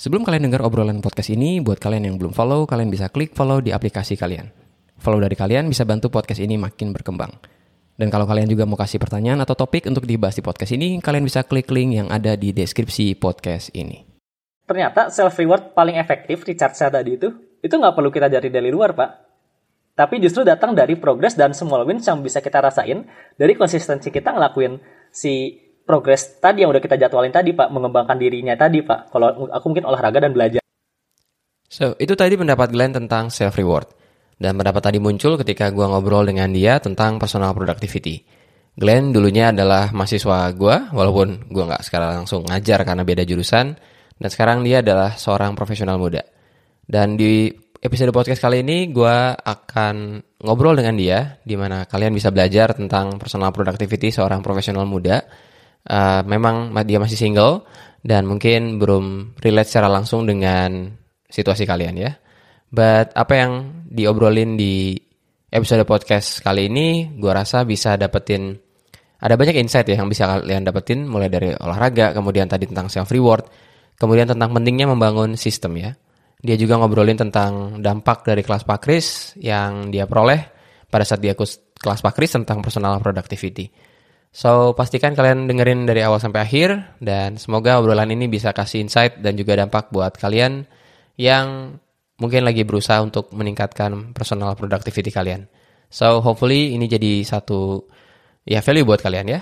Sebelum kalian dengar obrolan podcast ini, buat kalian yang belum follow, kalian bisa klik follow di aplikasi kalian. Follow dari kalian bisa bantu podcast ini makin berkembang. Dan kalau kalian juga mau kasih pertanyaan atau topik untuk dibahas di podcast ini, kalian bisa klik link yang ada di deskripsi podcast ini. Ternyata self reward paling efektif di chart saya tadi itu, itu nggak perlu kita cari dari luar, Pak. Tapi justru datang dari progres dan small wins yang bisa kita rasain dari konsistensi kita ngelakuin si progres tadi yang udah kita jadwalin tadi Pak, mengembangkan dirinya tadi Pak. Kalau aku mungkin olahraga dan belajar. So, itu tadi pendapat Glenn tentang self reward. Dan pendapat tadi muncul ketika gue ngobrol dengan dia tentang personal productivity. Glenn dulunya adalah mahasiswa gue, walaupun gue nggak sekarang langsung ngajar karena beda jurusan. Dan sekarang dia adalah seorang profesional muda. Dan di episode podcast kali ini gue akan ngobrol dengan dia, di mana kalian bisa belajar tentang personal productivity seorang profesional muda uh, memang dia masih single dan mungkin belum relate secara langsung dengan situasi kalian ya. But apa yang diobrolin di episode podcast kali ini, gue rasa bisa dapetin ada banyak insight ya yang bisa kalian dapetin mulai dari olahraga, kemudian tadi tentang self reward, kemudian tentang pentingnya membangun sistem ya. Dia juga ngobrolin tentang dampak dari kelas Pakris yang dia peroleh pada saat dia kelas Pakris tentang personal productivity. So, pastikan kalian dengerin dari awal sampai akhir dan semoga obrolan ini bisa kasih insight dan juga dampak buat kalian yang mungkin lagi berusaha untuk meningkatkan personal productivity kalian. So, hopefully ini jadi satu ya value buat kalian ya.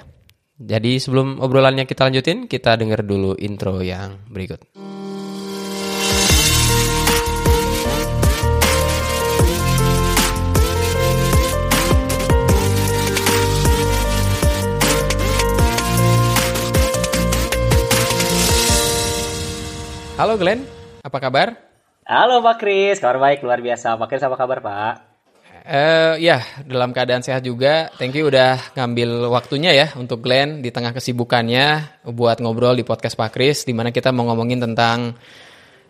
Jadi sebelum obrolannya kita lanjutin, kita denger dulu intro yang berikut. Halo Glenn, apa kabar? Halo Pak Kris, kabar baik luar biasa. Pak Kris apa kabar Pak? Uh, ya, dalam keadaan sehat juga. Thank you udah ngambil waktunya ya untuk Glenn di tengah kesibukannya buat ngobrol di podcast Pak Kris, di mana kita mau ngomongin tentang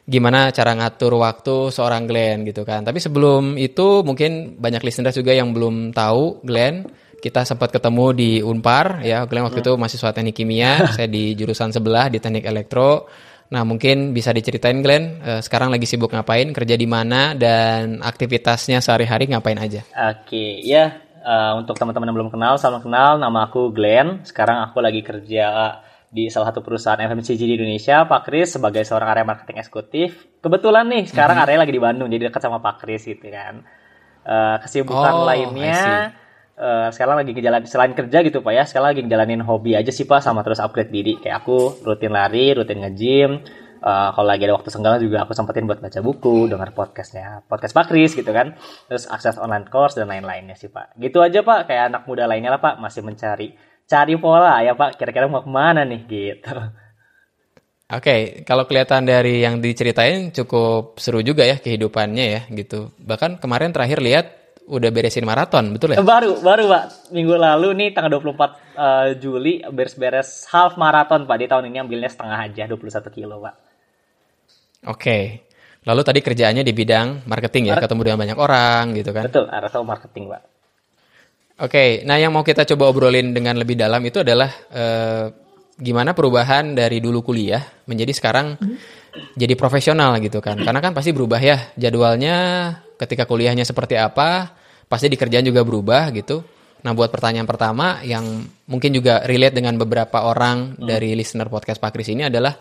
gimana cara ngatur waktu seorang Glenn gitu kan. Tapi sebelum itu mungkin banyak listener juga yang belum tahu Glenn. Kita sempat ketemu di Unpar ya, Glenn waktu hmm. itu mahasiswa teknik kimia, saya di jurusan sebelah di teknik elektro. Nah, mungkin bisa diceritain Glenn, uh, sekarang lagi sibuk ngapain, kerja di mana, dan aktivitasnya sehari-hari ngapain aja? Oke, ya uh, untuk teman-teman yang belum kenal, salam kenal, nama aku Glenn. Sekarang aku lagi kerja di salah satu perusahaan FMCG di Indonesia, Pak Kris sebagai seorang area marketing eksekutif. Kebetulan nih, sekarang mm -hmm. area lagi di Bandung, jadi dekat sama Pak Kris gitu kan. Uh, kesibukan oh, lainnya uh, sekarang lagi ngejalan selain kerja gitu pak ya sekarang lagi ngejalanin hobi aja sih pak sama terus upgrade diri. Kayak aku rutin lari rutin nge-gym. Uh, kalau lagi ada waktu senggang juga aku sempetin buat baca buku dengar podcastnya podcast Pak Kris gitu kan. Terus akses online course dan lain-lainnya sih pak. Gitu aja pak kayak anak muda lainnya lah pak masih mencari cari pola ya pak. Kira-kira mau ke mana nih gitu. Oke, okay, kalau kelihatan dari yang diceritain cukup seru juga ya kehidupannya ya gitu. Bahkan kemarin terakhir lihat udah beresin maraton, betul ya? Baru, baru Pak. Minggu lalu nih tanggal 24 uh, eh, Juli beres-beres half maraton Pak. Di tahun ini ambilnya setengah aja, 21 kilo Pak. Oke. Okay. Lalu tadi kerjaannya di bidang marketing ya, ketemu dengan banyak orang gitu kan? Betul, arah marketing Pak. Oke, okay, nah yang mau kita coba obrolin dengan lebih dalam itu adalah uh, gimana perubahan dari dulu kuliah menjadi sekarang hmm. jadi profesional gitu kan? Karena kan pasti berubah ya jadwalnya ketika kuliahnya seperti apa, pasti di kerjaan juga berubah gitu. Nah, buat pertanyaan pertama yang mungkin juga relate dengan beberapa orang hmm. dari listener podcast Pak Kris ini adalah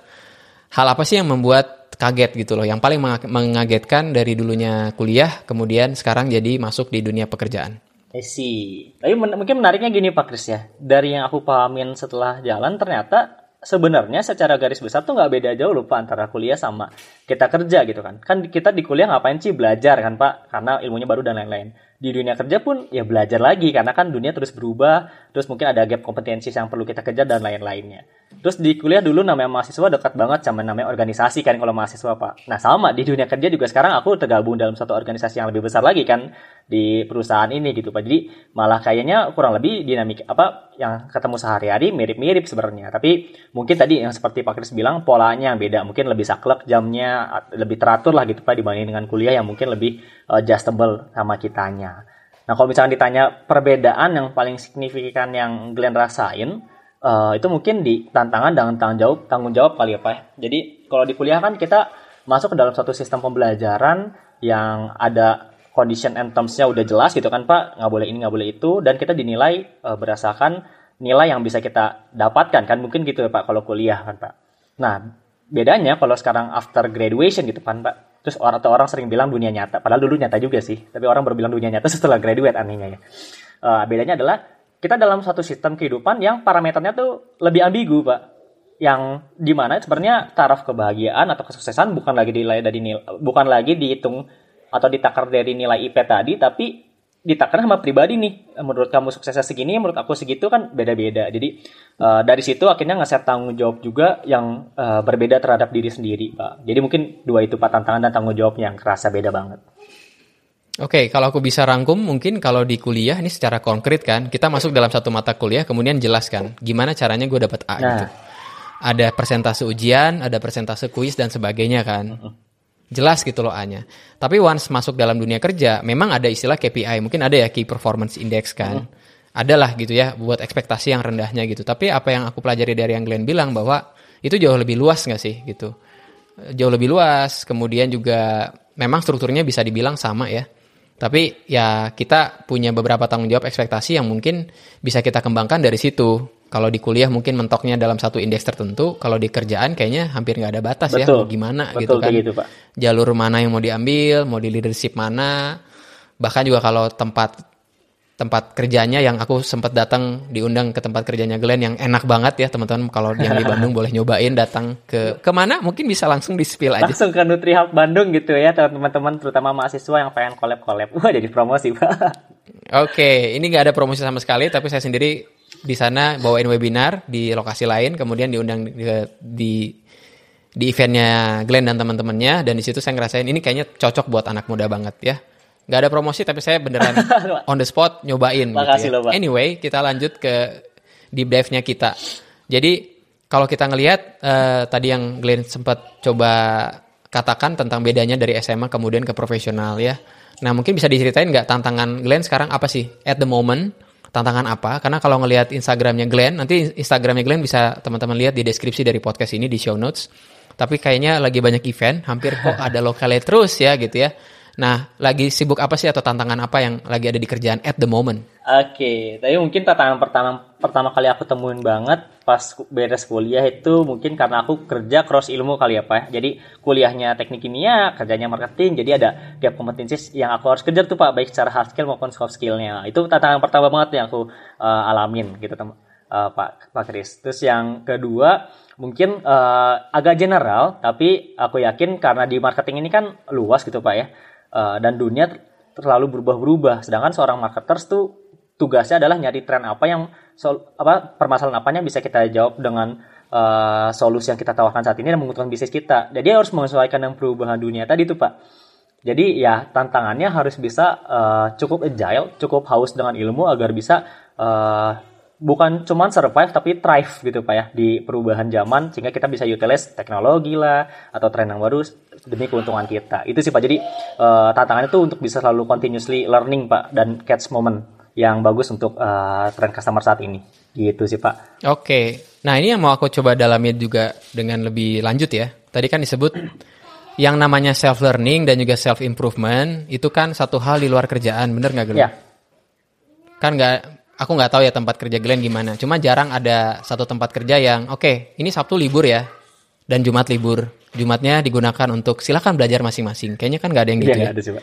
hal apa sih yang membuat kaget gitu loh, yang paling mengagetkan dari dulunya kuliah, kemudian sekarang jadi masuk di dunia pekerjaan. I see. Tapi men mungkin menariknya gini Pak Kris ya, dari yang aku pahamin setelah jalan ternyata sebenarnya secara garis besar tuh nggak beda jauh lupa antara kuliah sama kita kerja gitu kan. Kan kita di kuliah ngapain sih belajar kan Pak? Karena ilmunya baru dan lain-lain. Di dunia kerja pun ya belajar lagi karena kan dunia terus berubah, terus mungkin ada gap kompetensi yang perlu kita kejar dan lain-lainnya. Terus di kuliah dulu namanya mahasiswa dekat banget sama namanya organisasi kan kalau mahasiswa Pak. Nah sama di dunia kerja juga sekarang aku tergabung dalam satu organisasi yang lebih besar lagi kan di perusahaan ini gitu Pak. Jadi malah kayaknya kurang lebih dinamik apa yang ketemu sehari-hari mirip-mirip sebenarnya. Tapi mungkin tadi yang seperti Pak Kris bilang polanya yang beda. Mungkin lebih saklek jamnya, lebih teratur lah gitu Pak dibanding dengan kuliah yang mungkin lebih uh, adjustable sama kitanya. Nah kalau misalnya ditanya perbedaan yang paling signifikan yang Glenn rasain, uh, itu mungkin di tantangan dengan tanggung jawab tanggung jawab kali ya pak ya. jadi kalau di kuliah kan kita masuk ke dalam satu sistem pembelajaran yang ada condition and terms-nya udah jelas gitu kan pak. Nggak boleh ini nggak boleh itu dan kita dinilai uh, berdasarkan nilai yang bisa kita dapatkan kan. Mungkin gitu ya pak kalau kuliah kan pak. Nah bedanya kalau sekarang after graduation gitu kan pak terus orang atau orang sering bilang dunia nyata. Padahal dulu nyata juga sih tapi orang berbilang dunia nyata setelah graduate anehnya ya. Uh, bedanya adalah kita dalam satu sistem kehidupan yang parameternya tuh lebih ambigu pak. Yang di mana sebenarnya taraf kebahagiaan atau kesuksesan bukan lagi dinilai dari nilai, bukan lagi dihitung atau ditakar dari nilai IP tadi tapi ditakar sama pribadi nih. Menurut kamu suksesnya segini menurut aku segitu kan beda-beda. Jadi uh, dari situ akhirnya ngeset tanggung jawab juga yang uh, berbeda terhadap diri sendiri pak. Jadi mungkin dua itu pak tantangan dan tanggung jawab yang kerasa beda banget Oke, okay, kalau aku bisa rangkum, mungkin kalau di kuliah ini secara konkret kan, kita masuk dalam satu mata kuliah, kemudian jelaskan gimana caranya gue dapat A nah. gitu. Ada persentase ujian, ada persentase kuis dan sebagainya kan. Jelas gitu loh A-nya. Tapi once masuk dalam dunia kerja, memang ada istilah KPI, mungkin ada ya Key Performance Index kan. Hmm. Adalah gitu ya, buat ekspektasi yang rendahnya gitu. Tapi apa yang aku pelajari dari yang Glenn bilang bahwa itu jauh lebih luas nggak sih gitu. Jauh lebih luas, kemudian juga memang strukturnya bisa dibilang sama ya tapi ya kita punya beberapa tanggung jawab ekspektasi yang mungkin bisa kita kembangkan dari situ. Kalau di kuliah mungkin mentoknya dalam satu indeks tertentu, kalau di kerjaan kayaknya hampir nggak ada batas ya, Betul. ya, mau gimana Betul, gitu kan. Gitu, Pak. Jalur mana yang mau diambil, mau di leadership mana, bahkan juga kalau tempat tempat kerjanya yang aku sempat datang diundang ke tempat kerjanya Glenn yang enak banget ya teman-teman. Kalau yang di Bandung boleh nyobain datang ke ke mana mungkin bisa langsung di spill aja. Langsung ke NutriHub Bandung gitu ya teman-teman terutama mahasiswa yang pengen collab collab wah jadi promosi pak. Oke ini nggak ada promosi sama sekali tapi saya sendiri di sana bawain webinar di lokasi lain kemudian diundang di, di di eventnya Glenn dan teman-temannya dan di situ saya ngerasain ini kayaknya cocok buat anak muda banget ya nggak ada promosi tapi saya beneran on the spot nyobain Makasih gitu ya. Loh, Anyway, kita lanjut ke deep dive-nya kita. Jadi kalau kita ngelihat uh, tadi yang Glenn sempat coba katakan tentang bedanya dari SMA kemudian ke profesional ya. Nah mungkin bisa diceritain nggak tantangan Glenn sekarang apa sih at the moment? Tantangan apa? Karena kalau ngelihat Instagramnya Glenn, nanti Instagramnya Glenn bisa teman-teman lihat di deskripsi dari podcast ini di show notes. Tapi kayaknya lagi banyak event, hampir kok ada lokalnya terus ya gitu ya. Nah, lagi sibuk apa sih atau tantangan apa yang lagi ada di kerjaan at the moment? Oke, okay, tapi mungkin tantangan pertama pertama kali aku temuin banget pas beres kuliah itu mungkin karena aku kerja cross ilmu kali ya Pak. Jadi kuliahnya teknik kimia, kerjanya marketing, jadi ada gap kompetensi yang aku harus kejar tuh Pak, baik secara hard skill maupun soft skillnya. Itu tantangan pertama banget yang aku uh, alamin gitu teman uh, Pak Pak Kris. Terus yang kedua mungkin uh, agak general, tapi aku yakin karena di marketing ini kan luas gitu Pak ya uh, dan dunia terlalu berubah-berubah. Sedangkan seorang marketers tuh tugasnya adalah nyari tren apa yang sol, apa permasalahan apanya bisa kita jawab dengan uh, solusi yang kita tawarkan saat ini dan menguntungkan bisnis kita. Jadi harus menyesuaikan dengan perubahan dunia tadi tuh Pak. Jadi ya tantangannya harus bisa uh, cukup agile, cukup haus dengan ilmu agar bisa uh, bukan cuma survive tapi thrive gitu Pak ya di perubahan zaman sehingga kita bisa utilize teknologi lah atau tren yang baru demi keuntungan kita. Itu sih Pak. Jadi uh, tantangannya itu untuk bisa selalu continuously learning Pak dan catch moment yang bagus untuk uh, tren customer saat ini. Gitu sih Pak. Oke. Nah, ini yang mau aku coba dalami juga dengan lebih lanjut ya. Tadi kan disebut yang namanya self learning dan juga self improvement itu kan satu hal di luar kerjaan, bener nggak Glenn? Ya. Kan nggak aku nggak tahu ya tempat kerja Glenn gimana. Cuma jarang ada satu tempat kerja yang oke, okay, ini Sabtu libur ya dan Jumat libur. Jumatnya digunakan untuk silakan belajar masing-masing. Kayaknya kan nggak ada yang gitu ya. Ada sih,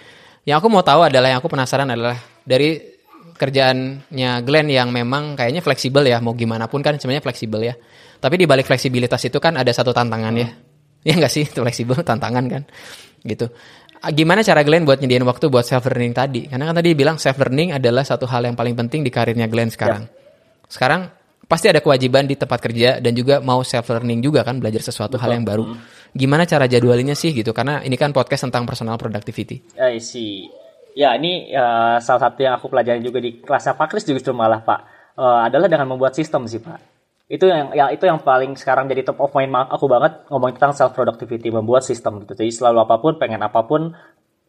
Yang aku mau tahu adalah yang aku penasaran adalah dari kerjaannya Glenn yang memang kayaknya fleksibel ya, mau gimana pun kan sebenarnya fleksibel ya. Tapi di balik fleksibilitas itu kan ada satu tantangan ya. Ya nggak sih, fleksibel tantangan kan. Gitu. Gimana cara Glenn buat nyediain waktu buat self learning tadi? Karena kan tadi bilang self learning adalah satu hal yang paling penting di karirnya Glenn sekarang. Ya. Sekarang pasti ada kewajiban di tempat kerja dan juga mau self learning juga kan belajar sesuatu Betul. hal yang baru. Gimana cara jadwalinnya sih gitu? Karena ini kan podcast tentang personal productivity. I see. Ya ini uh, salah satu yang aku pelajari juga di kelasnya Pak Kris justru malah Pak uh, adalah dengan membuat sistem sih Pak itu yang yang itu yang paling sekarang jadi top of mind aku banget ngomong tentang self productivity membuat sistem gitu jadi selalu apa pun pengen apa pun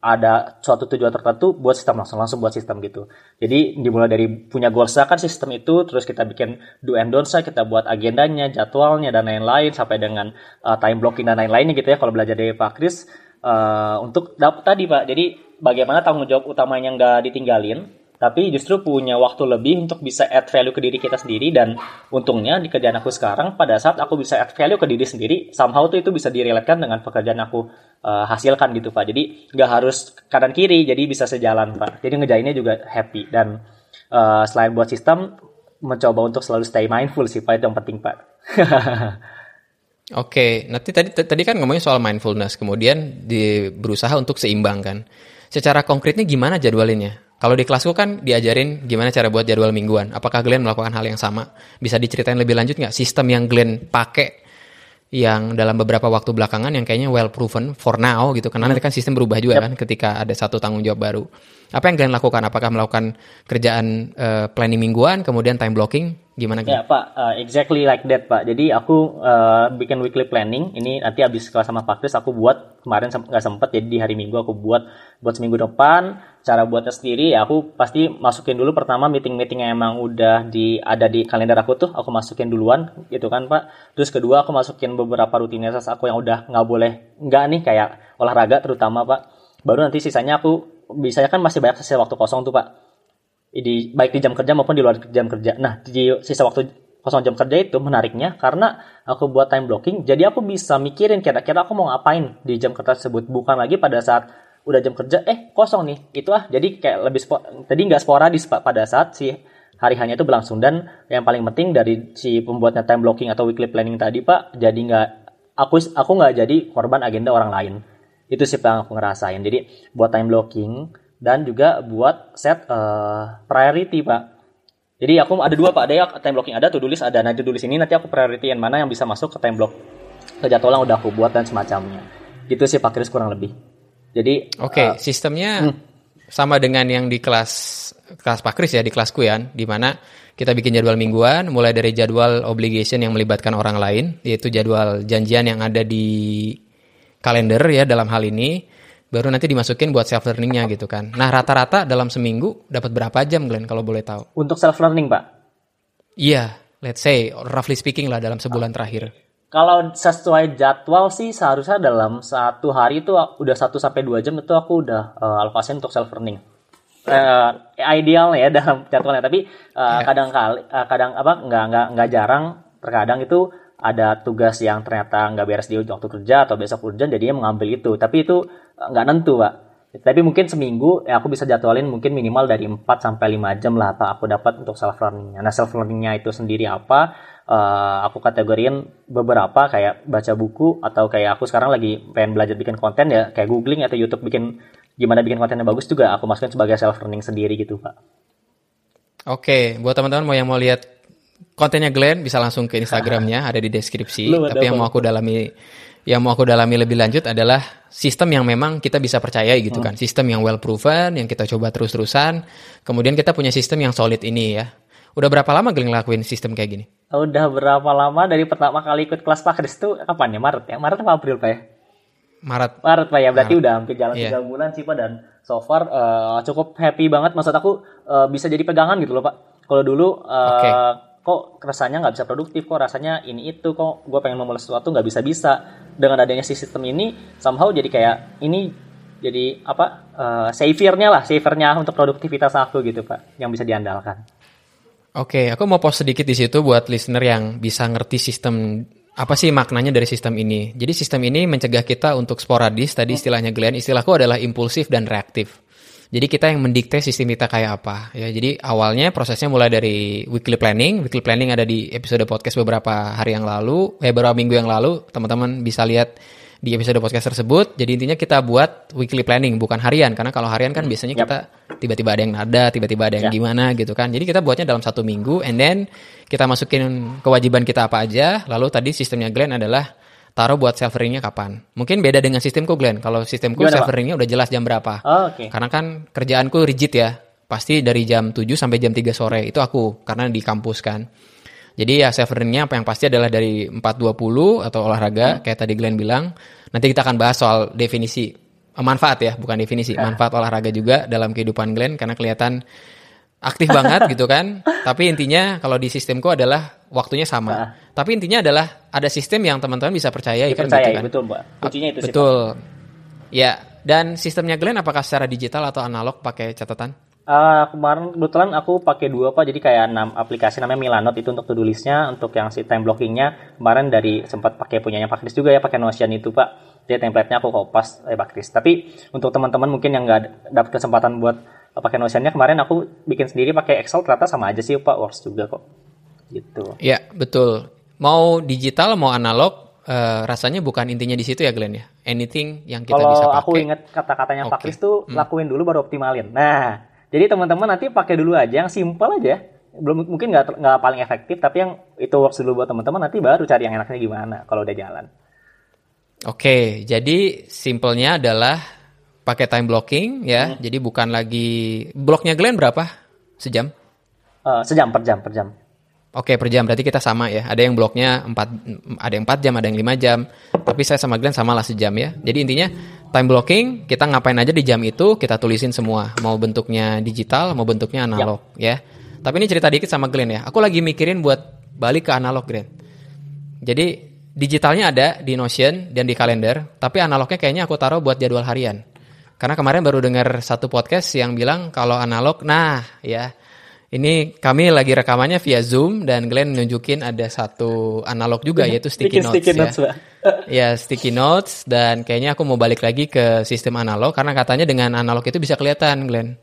ada suatu tujuan tertentu buat sistem langsung langsung buat sistem gitu. Jadi dimulai dari punya goals kan sistem itu, terus kita bikin do and don't kita buat agendanya, jadwalnya dan lain-lain sampai dengan uh, time blocking dan lain-lainnya gitu ya kalau belajar dari Pak Kris uh, untuk dapat tadi Pak. Jadi bagaimana tanggung jawab utamanya nggak ditinggalin, tapi justru punya waktu lebih untuk bisa add value ke diri kita sendiri dan untungnya di kerjaan aku sekarang pada saat aku bisa add value ke diri sendiri somehow tuh itu bisa direlatkan dengan pekerjaan aku uh, hasilkan gitu pak. Jadi nggak harus kanan kiri jadi bisa sejalan pak. Jadi ngejainnya juga happy. Dan uh, selain buat sistem mencoba untuk selalu stay mindful sih pak. Itu yang penting pak. Oke, nanti tadi tadi kan ngomongin soal mindfulness, kemudian di, berusaha untuk seimbang kan. Secara konkretnya gimana jadwalinnya? Kalau di kelasku kan diajarin gimana cara buat jadwal mingguan. Apakah Glenn melakukan hal yang sama? Bisa diceritain lebih lanjut nggak sistem yang Glenn pakai yang dalam beberapa waktu belakangan yang kayaknya well proven for now gitu. Karena nanti kan sistem berubah juga yep. kan ketika ada satu tanggung jawab baru. Apa yang Glenn lakukan? Apakah melakukan kerjaan uh, planning mingguan, kemudian time blocking? Gimana? Ya Pak, uh, exactly like that Pak. Jadi aku uh, bikin weekly planning. Ini nanti habis kelas sama Pak Chris aku buat kemarin nggak sempet jadi di hari Minggu aku buat buat seminggu depan. Cara buatnya sendiri ya aku pasti masukin dulu pertama meeting-meeting yang emang udah di ada di kalender aku tuh aku masukin duluan gitu kan Pak. Terus kedua aku masukin beberapa rutinitas aku yang udah nggak boleh nggak nih kayak olahraga terutama Pak. Baru nanti sisanya aku biasanya kan masih banyak sisa waktu kosong tuh Pak. Di baik di jam kerja maupun di luar jam kerja. Nah, di sisa waktu kosong jam kerja itu menariknya karena aku buat time blocking, jadi aku bisa mikirin kira-kira aku mau ngapain di jam kerja tersebut, bukan lagi pada saat udah jam kerja, eh kosong nih, itu ah, jadi kayak lebih tadi nggak sporadis pada saat si hari hanya itu berlangsung. Dan yang paling penting dari si pembuatnya time blocking atau weekly planning tadi pak, jadi nggak aku aku nggak jadi korban agenda orang lain, itu sih yang aku ngerasain, jadi buat time blocking dan juga buat set uh, priority pak. Jadi aku ada dua pak, ada yang time blocking ada, do list ada. Nah list ini nanti aku priority yang mana yang bisa masuk ke time block ke jadwal yang udah aku buat dan semacamnya. Gitu sih Pak Kris kurang lebih. Jadi oke okay, uh, sistemnya hmm. sama dengan yang di kelas kelas Pak Kris ya di kelasku ya, di mana kita bikin jadwal mingguan, mulai dari jadwal obligation yang melibatkan orang lain, yaitu jadwal janjian yang ada di kalender ya dalam hal ini baru nanti dimasukin buat self learningnya gitu kan. Nah rata-rata dalam seminggu dapat berapa jam Glenn kalau boleh tahu? Untuk self learning pak? Iya, let's say roughly speaking lah dalam sebulan terakhir. Kalau sesuai jadwal sih seharusnya dalam satu hari itu udah 1 sampai dua jam itu aku udah uh, alokasiin untuk self learning. Uh, ideal ya dalam jadwalnya tapi uh, yeah. kadang kali uh, kadang apa nggak nggak nggak jarang terkadang itu ada tugas yang ternyata nggak beres di waktu kerja atau besok urgent jadinya mengambil itu tapi itu nggak nentu pak tapi mungkin seminggu ya aku bisa jadwalin mungkin minimal dari 4 sampai 5 jam lah apa aku dapat untuk self learningnya. Nah self learningnya itu sendiri apa? Uh, aku kategoriin beberapa kayak baca buku atau kayak aku sekarang lagi pengen belajar bikin konten ya kayak googling atau YouTube bikin gimana bikin konten yang bagus juga aku masukin sebagai self learning sendiri gitu pak. Oke, buat teman-teman mau yang mau lihat kontennya Glenn bisa langsung ke Instagramnya ada di deskripsi. Tapi yang mau aku dalami yang mau aku dalami lebih lanjut adalah sistem yang memang kita bisa percayai gitu kan. Sistem yang well proven, yang kita coba terus-terusan. Kemudian kita punya sistem yang solid ini ya. Udah berapa lama Glenn ngelakuin sistem kayak gini? Udah berapa lama dari pertama kali ikut kelas Pak Kris itu kapan ya? Maret ya? Maret atau April Pak ya? Maret. Maret Pak ya, berarti Maret. udah hampir jalan yeah. bulan sih Pak dan so far uh, cukup happy banget. Maksud aku uh, bisa jadi pegangan gitu loh Pak. Kalau dulu uh, okay kok rasanya nggak bisa produktif kok rasanya ini itu kok gue pengen memulai sesuatu nggak bisa bisa dengan adanya si sistem ini somehow jadi kayak ini jadi apa uh, savernya lah savernya untuk produktivitas aku gitu pak yang bisa diandalkan Oke, aku mau post sedikit di situ buat listener yang bisa ngerti sistem apa sih maknanya dari sistem ini. Jadi sistem ini mencegah kita untuk sporadis, tadi istilahnya Glenn, istilahku adalah impulsif dan reaktif. Jadi kita yang mendikte sistem kita kayak apa ya. Jadi awalnya prosesnya mulai dari weekly planning. Weekly planning ada di episode podcast beberapa hari yang lalu, eh beberapa minggu yang lalu. Teman-teman bisa lihat di episode podcast tersebut. Jadi intinya kita buat weekly planning bukan harian karena kalau harian kan biasanya yep. kita tiba-tiba ada yang nada, tiba-tiba ada yang yeah. gimana gitu kan. Jadi kita buatnya dalam satu minggu and then kita masukin kewajiban kita apa aja. Lalu tadi sistemnya Glenn adalah taruh buat servernya kapan. Mungkin beda dengan sistemku Glenn. Kalau sistemku servernya udah jelas jam berapa. Oh, okay. Karena kan kerjaanku rigid ya. Pasti dari jam 7 sampai jam 3 sore itu aku karena di kampus kan. Jadi ya servernya apa yang pasti adalah dari 4.20 atau olahraga hmm. kayak tadi Glenn bilang. Nanti kita akan bahas soal definisi manfaat ya, bukan definisi. Manfaat olahraga juga dalam kehidupan Glenn karena kelihatan aktif banget gitu kan. Tapi intinya kalau di sistemku adalah waktunya sama. Nah. Tapi intinya adalah ada sistem yang teman-teman bisa percayai kan gitu kan. betul mbak. Kuncinya itu sih. Betul. Ya, dan sistemnya Glenn apakah secara digital atau analog pakai catatan? Ah, kemarin kebetulan aku pakai dua pak, jadi kayak enam aplikasi namanya Milanote itu untuk to-do listnya, untuk yang si time blockingnya kemarin dari sempat pakai punyanya Pak Kris juga ya, pakai Notion itu pak. Jadi template-nya aku kopas eh Pak Kris. Tapi untuk teman-teman mungkin yang nggak dapat kesempatan buat pakai Notion-nya kemarin aku bikin sendiri pakai Excel ternyata sama aja sih pak, works juga kok. Gitu. Ya, betul. Mau digital mau analog eh, rasanya bukan intinya di situ ya Glenn ya. Anything yang kita Kalau bisa pakai. aku ingat kata-katanya Pak Oke. Kris tuh lakuin dulu baru optimalin. Nah, jadi teman-teman nanti pakai dulu aja yang simple aja. Belum mungkin nggak nggak paling efektif, tapi yang itu works dulu buat teman-teman nanti baru cari yang enaknya gimana kalau udah jalan. Oke, jadi simpelnya adalah pakai time blocking ya. Jadi bukan lagi bloknya Glenn berapa? Sejam? Eh, sejam per jam per jam. Oke, per jam berarti kita sama ya. Ada yang bloknya 4 ada yang 4 jam, ada yang 5 jam. Tapi saya sama Glenn sama lah sejam ya. Jadi intinya time blocking kita ngapain aja di jam itu kita tulisin semua. Mau bentuknya digital, mau bentuknya analog ya. Tapi ini cerita dikit sama Glenn ya. Aku lagi mikirin buat balik ke analog Glenn. Jadi digitalnya ada di Notion dan di kalender, tapi analognya kayaknya aku taruh buat jadwal harian. Karena kemarin baru dengar satu podcast yang bilang kalau analog, nah ya ini kami lagi rekamannya via Zoom dan Glenn nunjukin ada satu analog juga yaitu sticky notes sticky ya. notes, Pak. ya sticky notes dan kayaknya aku mau balik lagi ke sistem analog karena katanya dengan analog itu bisa kelihatan Glenn.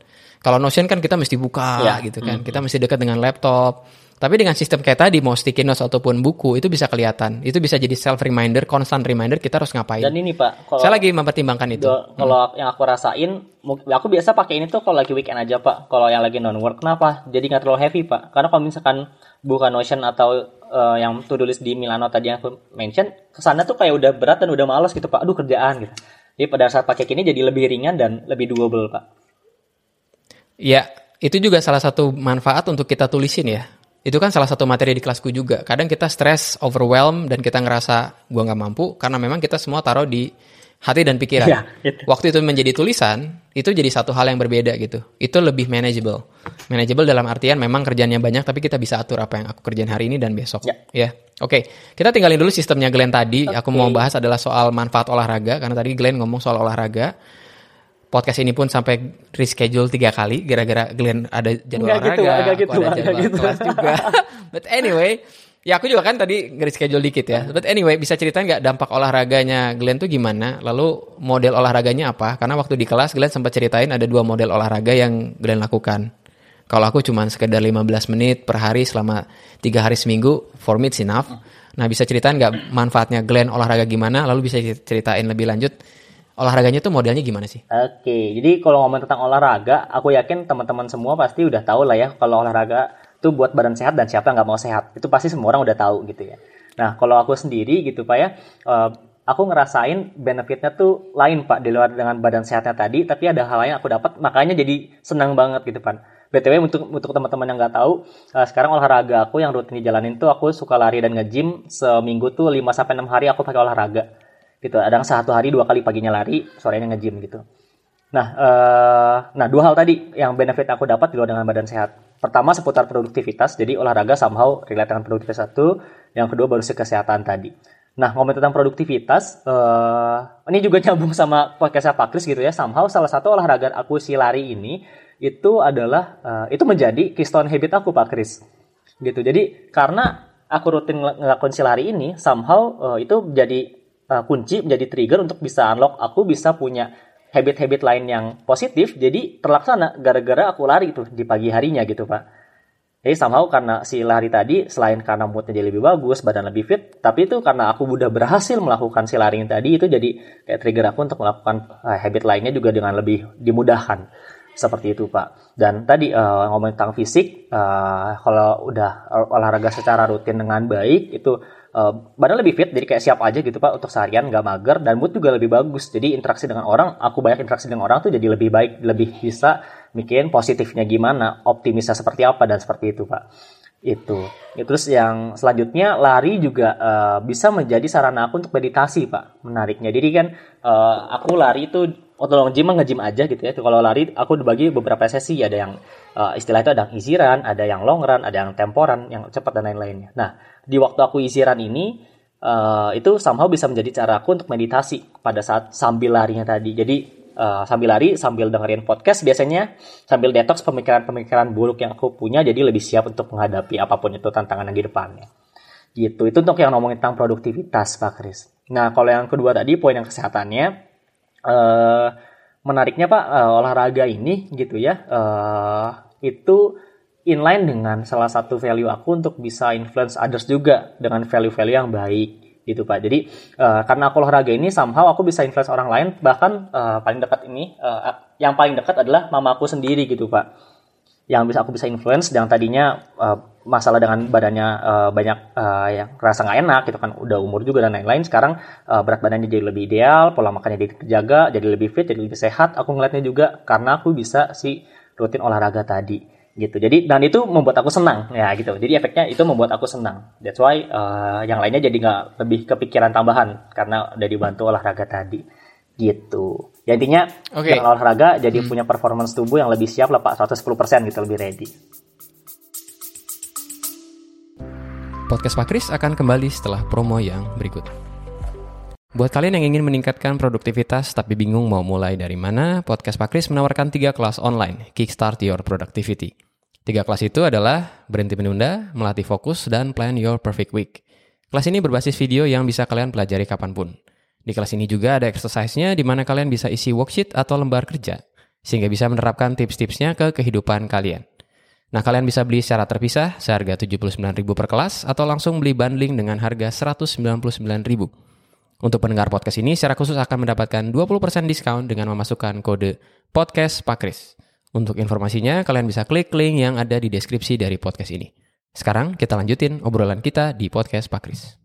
Kalau Notion kan kita mesti buka Ya. gitu kan. Kita mesti dekat dengan laptop. Tapi dengan sistem kayak tadi mau sticky notes ataupun buku itu bisa kelihatan. Itu bisa jadi self reminder, constant reminder kita harus ngapain. Dan ini Pak, kalau Saya lagi mempertimbangkan itu. Kalau yang aku rasain, aku biasa pakai ini tuh kalau lagi weekend aja pak. Kalau yang lagi non work, kenapa? Jadi nggak terlalu heavy pak. Karena kalau misalkan buka Notion atau eh, yang to do list di Milano tadi yang aku mention, ke sana tuh kayak udah berat dan udah males gitu pak. Aduh kerjaan gitu. Jadi pada saat pakai gini jadi lebih ringan dan lebih doable pak. Ya, itu juga salah satu manfaat untuk kita tulisin ya. Itu kan salah satu materi di kelasku juga. Kadang kita stres, overwhelm, dan kita ngerasa gua nggak mampu karena memang kita semua taruh di hati dan pikiran. Iya, itu. Waktu itu menjadi tulisan, itu jadi satu hal yang berbeda gitu. Itu lebih manageable. Manageable dalam artian memang kerjanya banyak, tapi kita bisa atur apa yang aku kerjain hari ini dan besok. Ya. Oke, kita tinggalin dulu sistemnya Glenn tadi. Aku Oke. mau bahas adalah soal manfaat olahraga, karena tadi Glenn ngomong soal olahraga podcast ini pun sampai reschedule tiga kali gara-gara Glenn ada jadwal gitu, olahraga, nggak aku gitu, ada jadwal gitu. kelas juga. But anyway, ya aku juga kan tadi reschedule dikit ya. But anyway, bisa ceritain nggak dampak olahraganya Glenn tuh gimana? Lalu model olahraganya apa? Karena waktu di kelas Glenn sempat ceritain ada dua model olahraga yang Glenn lakukan. Kalau aku cuma sekedar 15 menit per hari selama tiga hari seminggu, for me it's enough. Nah bisa ceritain nggak manfaatnya Glenn olahraga gimana? Lalu bisa ceritain lebih lanjut olahraganya tuh modelnya gimana sih? Oke, jadi kalau ngomong tentang olahraga, aku yakin teman-teman semua pasti udah tahu lah ya kalau olahraga itu buat badan sehat dan siapa yang nggak mau sehat. Itu pasti semua orang udah tahu gitu ya. Nah, kalau aku sendiri gitu Pak ya, eh, aku ngerasain benefitnya tuh lain Pak di luar dengan badan sehatnya tadi, tapi ada hal lain aku dapat, makanya jadi senang banget gitu Pak. BTW untuk untuk teman-teman yang nggak tahu, eh, sekarang olahraga aku yang rutin dijalanin tuh aku suka lari dan nge-gym seminggu tuh 5 sampai 6 hari aku pakai olahraga gitu. Ada yang satu hari dua kali paginya lari, sorenya nge-gym gitu. Nah, eh, nah dua hal tadi yang benefit aku dapat di luar dengan badan sehat. Pertama seputar produktivitas, jadi olahraga somehow relate dengan produktivitas satu. Yang kedua baru sih kesehatan tadi. Nah, ngomong tentang produktivitas, eh, ini juga nyambung sama podcast Pak Kris gitu ya. Somehow salah satu olahraga aku si lari ini itu adalah eh, itu menjadi keystone habit aku Pak Kris. Gitu. Jadi karena aku rutin ngel- ngelakuin si lari ini, somehow eh, itu jadi uh, kunci menjadi trigger untuk bisa unlock aku bisa punya habit-habit lain yang positif jadi terlaksana gara-gara aku lari itu di pagi harinya gitu pak. Jadi somehow karena si lari tadi selain karena moodnya jadi lebih bagus badan lebih fit tapi itu karena aku udah berhasil melakukan si lari tadi itu jadi kayak trigger aku untuk melakukan uh, habit lainnya juga dengan lebih dimudahkan. Seperti itu pak. Dan tadi uh, ngomongin tentang fisik uh, kalau udah olahraga secara rutin dengan baik itu uh, badan lebih fit jadi kayak siap aja gitu pak untuk seharian nggak mager dan mood juga lebih bagus. Jadi interaksi dengan orang aku banyak interaksi dengan orang tuh jadi lebih baik lebih bisa mikirin positifnya gimana optimisnya seperti apa dan seperti itu pak. Itu. Ya, terus yang selanjutnya lari juga uh, bisa menjadi sarana aku untuk meditasi pak menariknya. Jadi kan uh, aku lari itu Untuk long gym nge-gym aja gitu ya. Kalau lari aku dibagi beberapa sesi, ada yang uh, istilah itu ada yang run, ada yang long run, ada yang temporan, yang cepat dan lain-lainnya. Nah, di waktu aku run ini uh, itu somehow bisa menjadi caraku untuk meditasi pada saat sambil larinya tadi. Jadi uh, sambil lari, sambil dengerin podcast biasanya sambil detox pemikiran-pemikiran buruk yang aku punya jadi lebih siap untuk menghadapi apa pun itu tantangan yang di depannya. Gitu. Itu untuk yang ngomongin tentang produktivitas, Pak Kris. Nah, kalau yang kedua tadi poin yang kesehatannya menariknya Pak uh, olahraga ini gitu ya uh, itu inline dengan salah satu value aku untuk bisa influence others juga dengan value-value yang baik gitu Pak. Jadi uh, karena aku olahraga ini somehow aku bisa influence orang lain bahkan uh, paling dekat ini uh, yang paling dekat adalah mama aku sendiri gitu Pak yang bisa aku bisa influence yang tadinya uh, masalah dengan badannya uh, banyak uh, yang rasa nggak enak gitu kan udah umur juga dan lain-lain sekarang uh, berat badannya jadi lebih ideal pola makannya dijaga jadi lebih fit jadi lebih sehat aku ngeliatnya juga karena aku bisa si rutin olahraga tadi gitu. Jadi dan itu membuat aku senang ya gitu. Jadi efeknya itu membuat aku senang. That's why uh, yang lainnya jadi nggak lebih kepikiran tambahan karena udah dibantu olahraga tadi gitu. Ya intinya okay. dengan olahraga jadi hmm. punya performance tubuh yang lebih siap lah Pak 110% gitu lebih ready. Podcast Pak Kris akan kembali setelah promo yang berikut. Buat kalian yang ingin meningkatkan produktivitas tapi bingung mau mulai dari mana, Podcast Pak Kris menawarkan tiga kelas online, Kickstart Your Productivity. Tiga kelas itu adalah berhenti menunda, melatih fokus, dan plan your perfect week. Kelas ini berbasis video yang bisa kalian pelajari kapan pun. Di kelas ini juga ada exercise-nya di mana kalian bisa isi worksheet atau lembar kerja, sehingga bisa menerapkan tips-tipsnya ke kehidupan kalian. Nah, kalian bisa beli secara terpisah seharga 79.000 per kelas atau langsung beli bundling dengan harga 199.000. Untuk pendengar podcast ini secara khusus akan mendapatkan 20% diskon dengan memasukkan kode podcast Pakris. Untuk informasinya, kalian bisa klik link yang ada di deskripsi dari podcast ini. Sekarang kita lanjutin obrolan kita di podcast Pakris.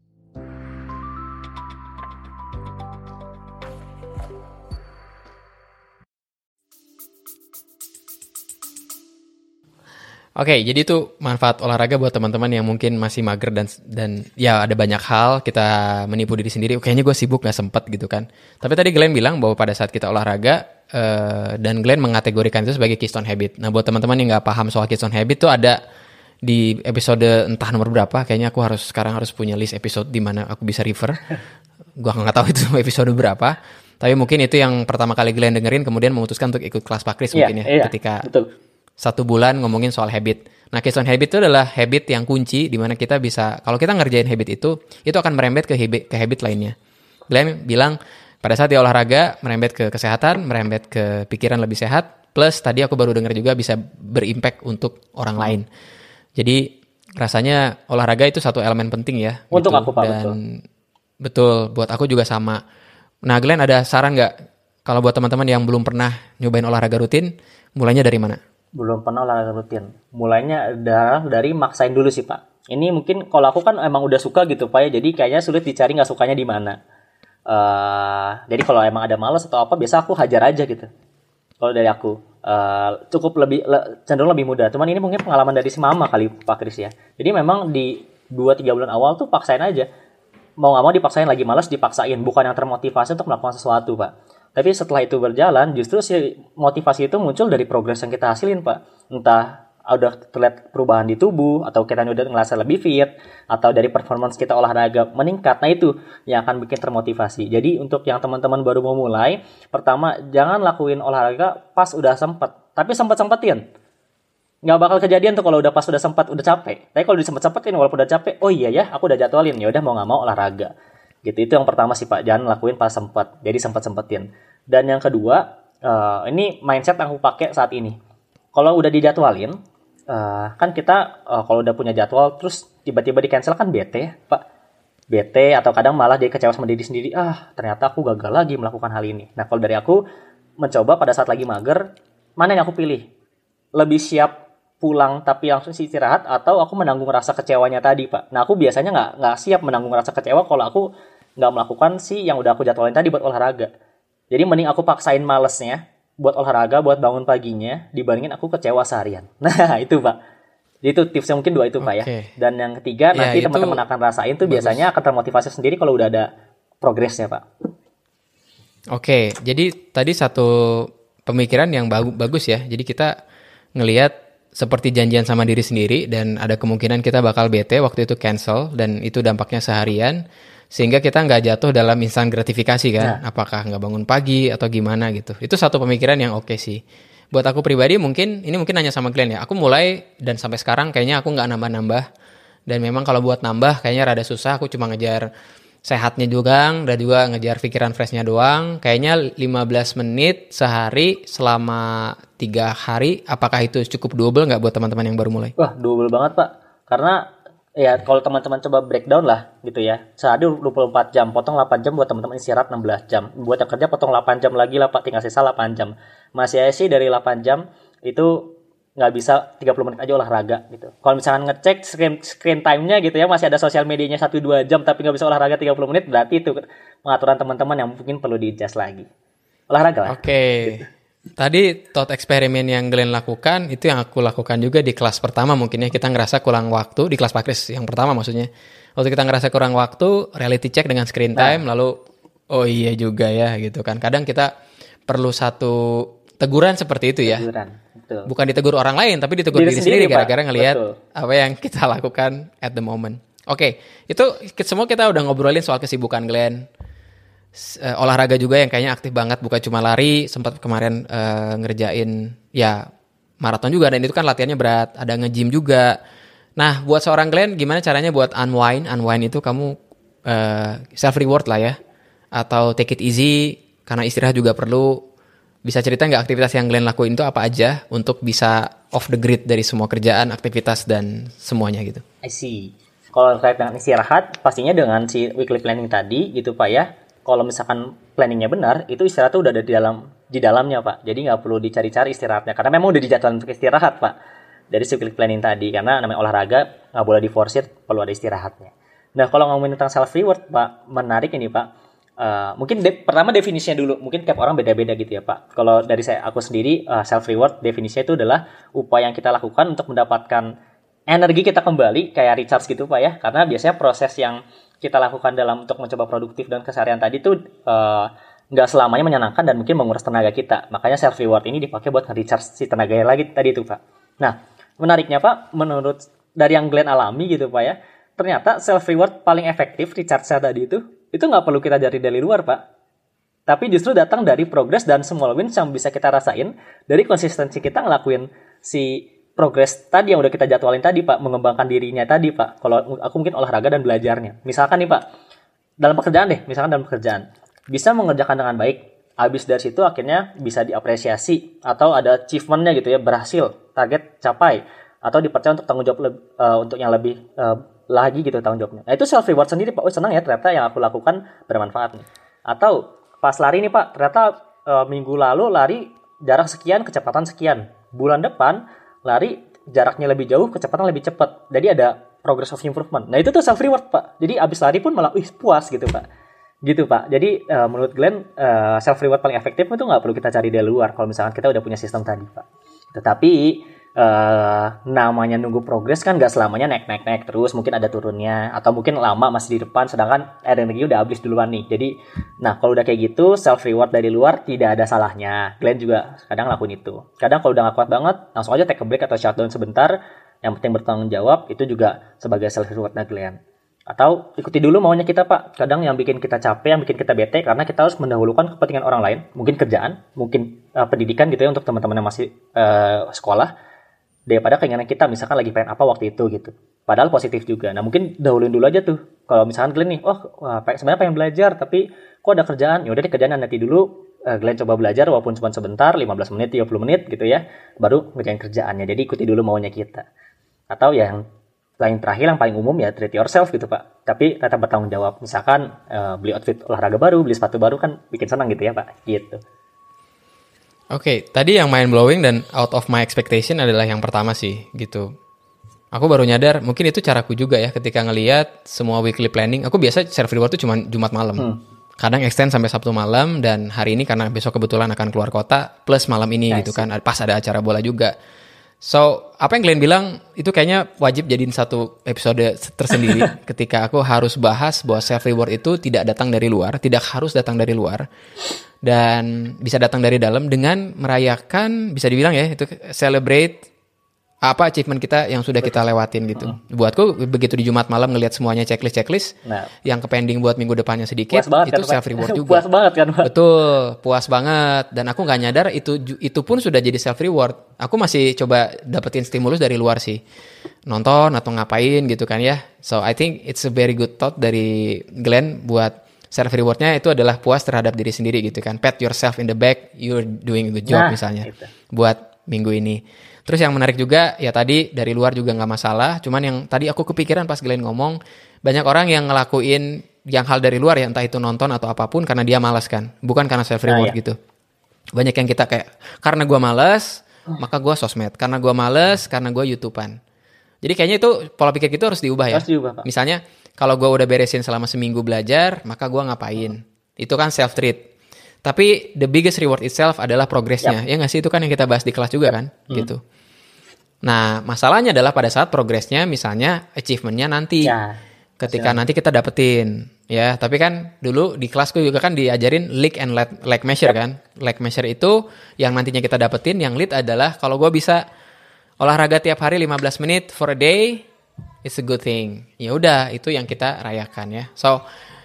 Oke, okay, jadi itu manfaat olahraga buat teman-teman yang mungkin masih mager dan dan ya ada banyak hal kita menipu diri sendiri. Kayaknya gue sibuk gak sempet gitu kan. Tapi tadi Glenn bilang bahwa pada saat kita olahraga uh, dan Glenn mengategorikan itu sebagai keystone habit. Nah buat teman-teman yang nggak paham soal keystone habit tuh ada di episode entah nomor berapa. Kayaknya aku harus sekarang harus punya list episode di mana aku bisa refer. gue nggak tahu itu episode berapa. Tapi mungkin itu yang pertama kali Glenn dengerin kemudian memutuskan untuk ikut kelas Pakris yeah, mungkin ya yeah, ketika betul satu bulan ngomongin soal habit. Nah, keystone habit itu adalah habit yang kunci di mana kita bisa kalau kita ngerjain habit itu, itu akan merembet ke habit, ke habit lainnya. Glenn bilang pada saat dia olahraga merembet ke kesehatan, merembet ke pikiran lebih sehat, plus tadi aku baru dengar juga bisa berimpact untuk orang lain. Jadi rasanya olahraga itu satu elemen penting ya. Untuk gitu. aku Pak, Dan betul. betul, buat aku juga sama. Nah, Glenn ada saran nggak kalau buat teman-teman yang belum pernah nyobain olahraga rutin, mulainya dari mana? Belum pernah olahraga rutin. Mulainya dari maksain dulu sih pak. Ini mungkin kalau aku kan emang udah suka gitu pak ya, jadi kayaknya sulit dicari nggak sukanya di mana. Uh, jadi kalau emang ada males atau apa, biasa aku hajar aja gitu. Kalau dari aku uh, cukup lebih le, cenderung lebih mudah. Cuman ini mungkin pengalaman dari si mama kali Pak Kris ya. Jadi memang di 2-3 bulan awal tuh paksain aja. Mau nggak mau dipaksain lagi males dipaksain, bukan yang termotivasi untuk melakukan sesuatu pak tapi setelah itu berjalan, justru si motivasi itu muncul dari progres yang kita hasilin, Pak. Entah udah terlihat perubahan di tubuh, atau kita udah ngerasa lebih fit, atau dari performance kita olahraga meningkat. Nah itu yang akan bikin termotivasi. Jadi untuk yang teman-teman baru mau mulai, pertama jangan lakuin olahraga pas udah sempet. Tapi sempet-sempetin. Nggak bakal kejadian tuh kalau udah pas udah sempat, udah capek. Tapi kalau disempet-sempetin walaupun udah capek, oh iya ya, aku udah jadwalin. Ya udah mau nggak mau olahraga gitu itu yang pertama sih pak jangan lakuin pas sempat jadi sempat sempetin dan yang kedua uh, ini mindset yang aku pakai saat ini. Kalau udah dijadwalin uh, kan kita uh, kalau udah punya jadwal terus tiba-tiba di cancel kan bete pak. Bete atau kadang malah jadi kecewa sama diri sendiri. Ah ternyata aku gagal lagi melakukan hal ini. Nah kalau dari aku mencoba pada saat lagi mager mana yang aku pilih? Lebih siap pulang tapi langsung istirahat atau aku menanggung rasa kecewanya tadi pak. Nah aku biasanya nggak siap menanggung rasa kecewa kalau aku nggak melakukan sih yang udah aku jadwalin tadi buat olahraga. Jadi mending aku paksain malesnya buat olahraga buat bangun paginya dibandingin aku kecewa seharian. Nah itu pak. Jadi itu tipsnya mungkin dua itu pak ya. Dan yang ketiga ya, nanti teman-teman akan rasain tuh bagus. biasanya akan termotivasi sendiri kalau udah ada progresnya pak. Oke, jadi tadi satu pemikiran yang bagu- bagus ya. Jadi kita ngelihat seperti janjian sama diri sendiri dan ada kemungkinan kita bakal bete waktu itu cancel dan itu dampaknya seharian sehingga kita nggak jatuh dalam instan gratifikasi kan. Apakah nggak bangun pagi atau gimana gitu. Itu satu pemikiran yang oke sih. Buat aku pribadi mungkin ini mungkin hanya sama Glenn ya. Aku mulai dan sampai sekarang kayaknya aku nggak nambah-nambah dan memang kalau buat nambah kayaknya rada susah. Aku cuma ngejar sehatnya juga dan juga ngejar pikiran freshnya doang. Kayaknya 15 menit sehari selama tiga hari. Apakah itu cukup double nggak buat teman-teman yang baru mulai? Wah, double banget, Pak. Karena ya kalau teman-teman coba breakdown lah gitu ya. Sehari 24 jam, potong 8 jam buat teman-teman istirahat 16 jam. Buat yang kerja potong 8 jam lagi lah, Pak. Tinggal sisa 8 jam. Masih aja sih dari 8 jam itu nggak bisa 30 menit aja olahraga gitu. Kalau misalkan ngecek screen screen time-nya gitu ya masih ada sosial medianya 1 2 jam tapi nggak bisa olahraga 30 menit berarti itu pengaturan teman-teman yang mungkin perlu di-adjust lagi. Olahraga lah. Oke. Tadi thought eksperimen yang Glenn lakukan itu yang aku lakukan juga di kelas pertama mungkin ya kita ngerasa kurang waktu di kelas Pak Kris yang pertama maksudnya. Waktu kita ngerasa kurang waktu, reality check dengan screen time lalu oh iya juga ya gitu kan. Kadang kita perlu satu teguran seperti itu ya. Teguran. Betul. Bukan ditegur orang lain tapi ditegur Diri diri, sendiri, gara-gara ngelihat Betul. apa yang kita lakukan at the moment. Oke, itu semua kita udah ngobrolin soal kesibukan Glenn. Eh, olahraga juga yang kayaknya aktif banget bukan cuma lari sempat kemarin eh, ngerjain ya maraton juga dan itu kan latihannya berat ada nge-gym juga nah buat seorang Glenn gimana caranya buat unwind unwind itu kamu self reward lah ya atau take it easy karena istirahat juga perlu bisa cerita nggak aktivitas yang Glenn lakuin itu apa aja untuk bisa off the grid dari semua kerjaan aktivitas dan semuanya gitu I see. Kalau terkait dengan istirahat, pastinya dengan si weekly planning tadi gitu Pak ya. Kalau misalkan planningnya benar, itu istirahat tuh udah ada di dalam di dalamnya Pak. Jadi nggak perlu dicari-cari istirahatnya karena memang udah dijadwalkan untuk istirahat Pak. Dari weekly planning tadi karena namanya olahraga nggak boleh diforsir, perlu ada istirahatnya. Nah kalau ngomongin tentang self reward Pak, menarik ini Pak. Eh, mungkin de- pertama definisinya dulu, mungkin tiap orang beda-beda gitu ya Pak. Kalau dari saya aku sendiri self reward definisinya itu adalah upaya yang kita lakukan untuk mendapatkan energi kita kembali kayak recharge gitu pak ya karena biasanya proses yang kita lakukan dalam untuk mencoba produktif dan keseharian tadi tuh eh, nggak selamanya menyenangkan dan mungkin menguras tenaga kita. Makanya self reward ini dipakai buat nge-recharge si tenaganya lagi tadi itu pak. Nah menariknya pak menurut dari yang Glenn alami gitu pak ya ternyata self reward paling efektif recharge tadi itu itu nggak perlu kita cari dari luar pak. Tapi justru datang dari progres dan small wins yang bisa kita rasain dari konsistensi kita ngelakuin si progres tadi yang udah kita jadwalin tadi pak mengembangkan dirinya tadi pak. Kalau aku mungkin olahraga dan belajarnya. Misalkan nih pak dalam pekerjaan deh misalkan dalam pekerjaan. Bisa mengerjakan dengan baik habis dari situ akhirnya bisa diapresiasi atau ada achievementnya gitu ya berhasil target capai atau dipercaya untuk tanggung jawab leb- eh, untuk yang lebih eh, lagi gitu tanggung jawabnya. Nah itu self reward sendiri pak. Oh senang ya ternyata yang aku lakukan bermanfaat nih. Atau pas lari nih pak ternyata eh, minggu lalu lari jarak sekian kecepatan sekian. Bulan depan lari jaraknya lebih jauh kecepatan lebih cepat. Jadi ada progress of improvement. Nah itu tuh self reward pak. Jadi abis lari pun malah wih puas gitu pak. Gitu pak. Jadi eh, menurut Glenn self reward paling efektif itu nggak perlu kita cari dari luar kalau misalkan kita udah punya sistem tadi pak. Tetapi eh, namanya nunggu progres kan nggak selamanya naik naik naik terus mungkin ada turunnya atau mungkin lama masih di depan sedangkan energi udah habis duluan nih. Jadi nah kalau udah kayak gitu self reward dari luar tidak ada salahnya. Glenn juga kadang lakuin itu. Kadang kalau udah gak kuat banget langsung aja take a break atau shutdown sebentar. Yang penting bertanggung jawab itu juga sebagai self rewardnya Glenn. Atau ikuti dulu maunya kita pak. Kadang yang bikin kita capek yang bikin kita bete karena kita harus mendahulukan kepentingan orang lain. Mungkin kerjaan mungkin eh, pendidikan gitu ya untuk teman-teman yang masih eh, sekolah daripada keinginan kita misalkan lagi pengen apa waktu itu gitu. Padahal positif juga. Nah mungkin dahuluin dulu aja tuh. Kalau misalkan Glenn nih oh wah, sebenarnya pengen belajar tapi kok ada kerjaan? Ya udah deh kerjaan nanti dulu. Eh, Glenn coba belajar walaupun cuma sebentar 15 menit 30 menit gitu ya. Baru ngerjain kerjaannya. Jadi ikuti dulu maunya kita. Atau yang lain terakhir yang paling umum ya treat yourself gitu pak. Tapi tetap bertanggung jawab. Misalkan eh, beli outfit olahraga baru beli sepatu baru kan bikin senang gitu ya pak. Gitu Oke, tadi yang mind blowing dan out of my expectation adalah yang pertama sih, gitu. Aku baru nyadar, mungkin itu caraku juga ya ketika ngelihat semua weekly planning. Aku biasa self reward tuh cuma Jumat malam. Kadang extend sampai Sabtu malam dan hari ini karena besok kebetulan akan keluar kota plus malam ini gitu kan. Pas ada acara bola juga. So, apa yang kalian bilang itu kayaknya wajib jadiin satu episode tersendiri ketika aku harus bahas bahwa self reward itu tidak datang dari luar, tidak harus datang dari luar. Dan bisa datang dari dalam dengan merayakan bisa dibilang ya itu celebrate apa achievement kita yang sudah kita lewatin gitu. Buatku begitu di Jumat malam ngelihat semuanya checklist checklist Nah. yang kepending buat minggu depannya sedikit Puas banget itu kan, self reward juga. Puas banget kan, Pak? Betul, puas banget dan aku nggak nyadar itu itu pun sudah jadi self reward. Aku masih coba dapetin stimulus dari luar sih. Nonton atau ngapain gitu kan ya. So I think it's a very good thought dari Glenn buat self rewardnya itu adalah puas terhadap diri sendiri gitu kan. Pat yourself in the back, you're doing good job Nah, misalnya. itu. Buat minggu ini. Terus yang menarik juga ya tadi dari luar juga nggak masalah. Cuman yang tadi aku kepikiran pas Glenn ngomong banyak orang yang ngelakuin yang hal dari luar ya entah itu nonton atau apa pun karena dia malas kan, bukan karena self reward Nah, iya. gitu. Banyak yang kita kayak karena gua malas maka gua sosmed, karena gua males karena gua youtubean. Jadi kayaknya itu pola pikir gitu harus diubah ya. Harus diubah, Pak. Misalnya kalau gua udah beresin selama seminggu belajar, maka gua ngapain? Itu kan self treat. Tapi the biggest reward itself adalah progresnya. Ya nggak sih itu kan yang kita bahas di kelas juga kan, Hmm. gitu. Nah, masalahnya adalah pada saat progresnya misalnya achievementnya nanti. Ya. Ketika nanti kita dapetin ya, tapi kan dulu di kelasku juga kan diajarin leak and lag, lag measure kan. Lag measure itu yang nantinya kita dapetin, yang lead adalah kalau gue bisa olahraga tiap hari 15 menit for a day, it's a good thing. Ya udah, itu yang kita rayakan ya. So,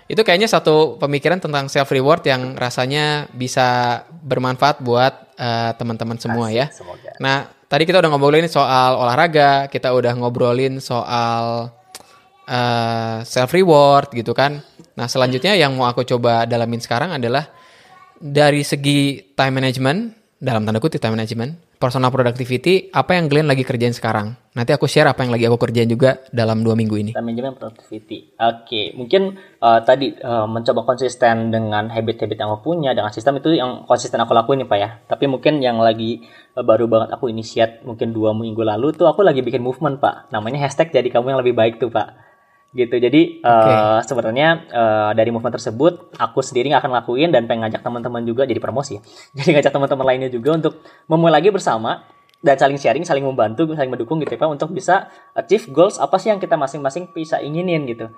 itu kayaknya satu pemikiran tentang self reward yang rasanya bisa bermanfaat buat eh, teman-teman semua ya. Semoga. Nah, tadi kita udah ngobrolin soal olahraga, kita udah ngobrolin soal uh, self reward gitu kan. Nah, selanjutnya yang mau aku coba dalamin sekarang adalah dari segi time management, dalam tanda kutip time management, personal productivity, apa yang Glenn lagi kerjain sekarang. Nanti aku share apa yang lagi aku kerjain juga dalam dua minggu ini. manajemen productivity. Oke, mungkin uh, tadi uh, mencoba konsisten dengan habit-habit yang aku punya dengan sistem itu yang konsisten aku lakuin nih pak ya. Tapi mungkin yang lagi uh, baru banget aku initiate mungkin dua minggu lalu tuh aku lagi bikin movement pak. Namanya hashtag jadi kamu yang lebih baik tuh pak. Gitu. Jadi uh, sebenarnya uh, dari movement tersebut aku sendiri nggak akan lakuin dan pengen ngajak teman-teman juga jadi promosi. ya. Jadi ngajak teman-teman lainnya juga untuk memulai lagi bersama dan saling sharing, saling membantu, saling mendukung gitu ya Pak untuk bisa achieve goals apa sih yang kita masing-masing bisa inginin gitu.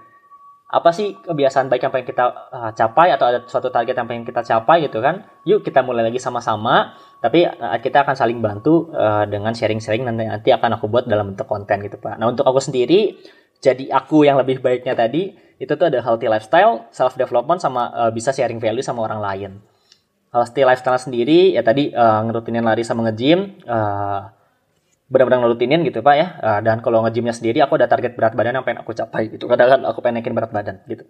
Apa sih kebiasaan baik yang pengen kita uh, capai atau ada suatu target yang pengen kita capai gitu kan. Yuk kita mulai lagi sama-sama tapi uh, kita akan saling bantu uh, dengan sharing-sharing nanti nanti akan aku buat dalam bentuk konten gitu Pak. Nah, untuk aku sendiri jadi aku yang lebih baiknya tadi itu tuh ada healthy lifestyle, self development sama uh, bisa sharing value sama orang lain. Healthy lifestyle sendiri ya tadi uh, ngerutinin lari sama nge-gym uh, benar-benar ngerutinin gitu pak ya. Uh, dan kalau nge-gymnya sendiri aku ada target berat badan yang pengen aku capai gitu. Kadang kan aku pengen naikin berat badan gitu.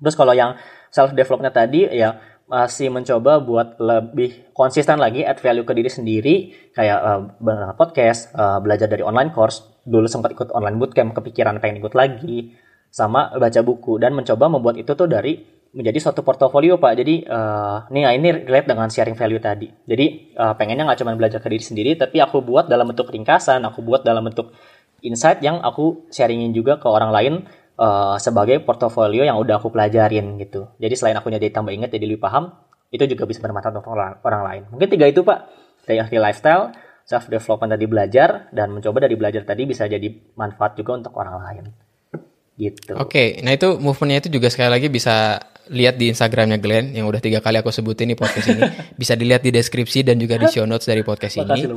Terus kalau yang self development tadi ya masih mencoba buat lebih konsisten lagi add value ke diri sendiri kayak uh, podcast uh, belajar dari online course dulu sempat ikut online bootcamp kepikiran pengen ikut lagi sama baca buku dan mencoba membuat itu tuh dari menjadi suatu portofolio pak. Jadi eh, nih ini relate dengan sharing value tadi. Jadi eh, pengennya nggak cuma belajar ke diri sendiri tapi aku buat dalam bentuk ringkasan aku buat dalam bentuk insight yang aku sharingin juga ke orang lain eh, sebagai portofolio yang udah aku pelajarin gitu. Jadi selain aku jadi tambah ingat jadi lebih paham itu juga bisa bermanfaat untuk orang, lain. Mungkin tiga itu pak. Dari lifestyle self development tadi belajar dan mencoba dari belajar tadi bisa jadi manfaat juga untuk orang lain gitu Oke, nah itu movementnya itu juga sekali lagi bisa lihat di Instagramnya Glenn yang udah tiga kali aku sebutin di podcast ini. bisa dilihat di deskripsi dan juga di show notes dari podcast ini. Makasih.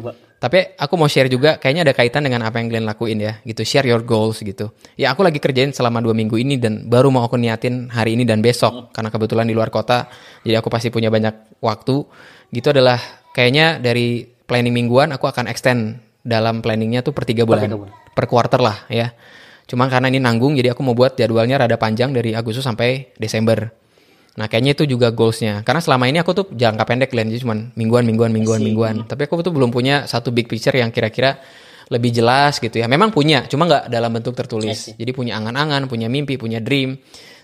Tapi aku mau share juga, kayaknya ada kaitan dengan apa yang Glenn lakuin ya, gitu. Share your goals gitu. Ya aku lagi kerjain selama dua minggu ini dan baru mau aku niatin hari ini dan besok karena kebetulan di luar kota, jadi aku pasti punya banyak waktu. Gitu adalah kayaknya dari planning mingguan aku akan extend dalam planningnya tuh per tiga bulan, tiga bulan. per quarter lah ya. Cuma karena ini nanggung, jadi aku mau buat jadwalnya rada panjang dari Agustus sampai Desember. Nah kayaknya itu juga goalsnya. Karena selama ini aku tuh jangka pendek Glenn, jadi cuma mingguan, mingguan, mingguan, mingguan. Tapi aku tuh belum punya satu big picture yang kira-kira lebih jelas gitu ya. Memang punya, cuma nggak dalam bentuk tertulis. Jadi punya angan-angan, punya mimpi, punya dream.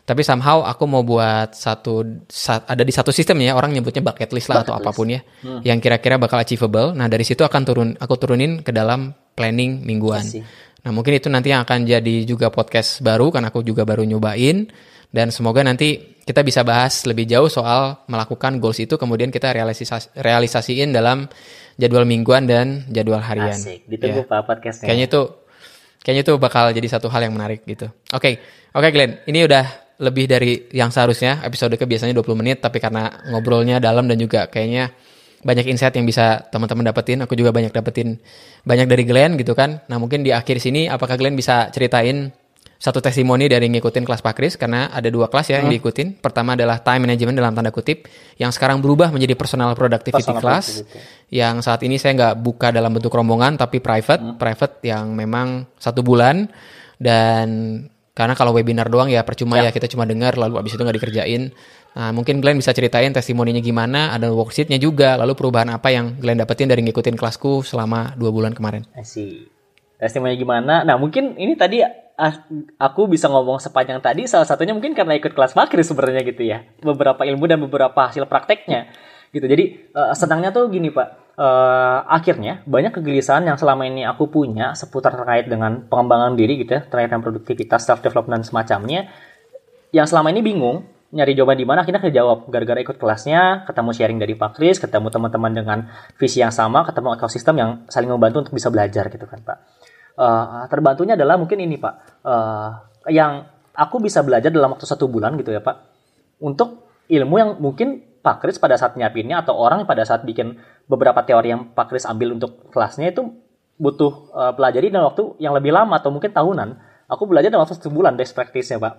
Tapi somehow aku mau buat satu sa- ada di satu sistem ya orang nyebutnya bucket list lah atau apa pun ya yang kira-kira bakal achievable. Nah dari situ akan turun aku turunin ke dalam planning mingguan. Nah mungkin itu nanti yang akan jadi juga podcast baru karena aku juga baru nyobain dan semoga nanti kita bisa bahas lebih jauh soal melakukan goals itu kemudian kita realisasi realisasiin dalam jadwal mingguan dan jadwal harian. asik ditunggu Ya. pak podcastnya Kayaknya itu kayaknya itu bakal jadi satu hal yang menarik gitu. Oke, oke Glenn, ini udah lebih dari yang seharusnya episode ke biasanya 20 menit tapi karena ngobrolnya dalam dan juga kayaknya banyak insight yang bisa teman-teman dapetin aku juga banyak dapetin banyak dari Glenn gitu kan. Nah mungkin di akhir sini apakah Glenn bisa ceritain satu testimoni dari ngikutin kelas Pak Kris karena ada dua kelas ya yang diikutin. Pertama adalah time management dalam tanda kutip yang sekarang berubah menjadi personal productivity Personal class productivity. yang saat ini saya nggak buka dalam bentuk rombongan tapi private, private yang memang satu bulan. Dan karena kalau webinar doang ya percuma ya, kita cuma dengar lalu abis itu nggak dikerjain. Nah, mungkin Glenn bisa ceritain testimoninya gimana, ada worksheetnya juga, lalu perubahan apa yang Glenn dapetin dari ngikutin kelasku selama dua bulan kemarin. I see. Testimoni gimana? Nah mungkin ini tadi aku bisa ngomong sepanjang tadi salah satunya mungkin karena ikut kelas makri sebenarnya gitu ya. Beberapa ilmu dan beberapa hasil prakteknya gitu. Jadi eh, senangnya tuh gini pak. Eh, akhirnya banyak kegelisahan yang selama ini aku punya seputar terkait dengan pengembangan diri gitu ya, terkait dengan produktivitas, self development semacamnya. Yang selama ini bingung nyari jawaban di mana akhirnya kejawab gara-gara ikut kelasnya, ketemu sharing dari Pak Kris, ketemu teman-teman dengan visi yang sama, ketemu ekosistem yang saling membantu untuk bisa belajar gitu kan Pak. Eh, terbantunya adalah mungkin ini Pak, Eh, yang aku bisa belajar dalam waktu satu bulan gitu ya Pak, untuk ilmu yang mungkin Pak Kris pada saat nyiapinnya atau orang pada saat bikin beberapa teori yang Pak Kris ambil untuk kelasnya itu butuh eh, pelajari dalam waktu yang lebih lama atau mungkin tahunan. Aku belajar dalam waktu satu bulan best practice-nya Pak.